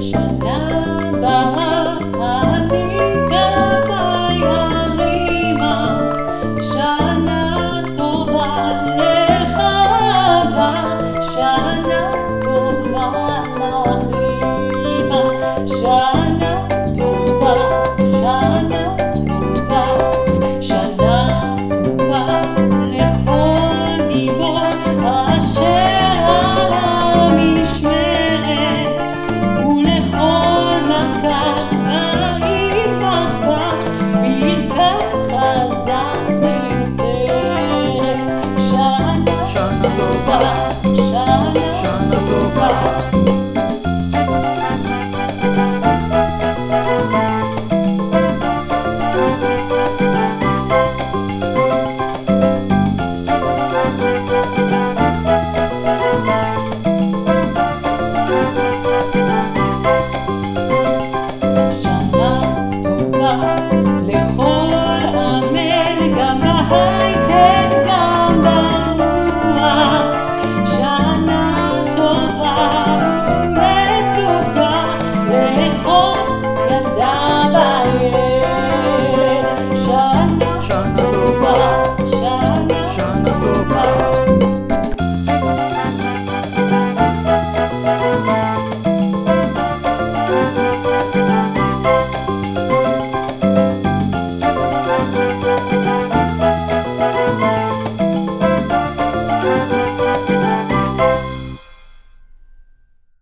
Shanaba.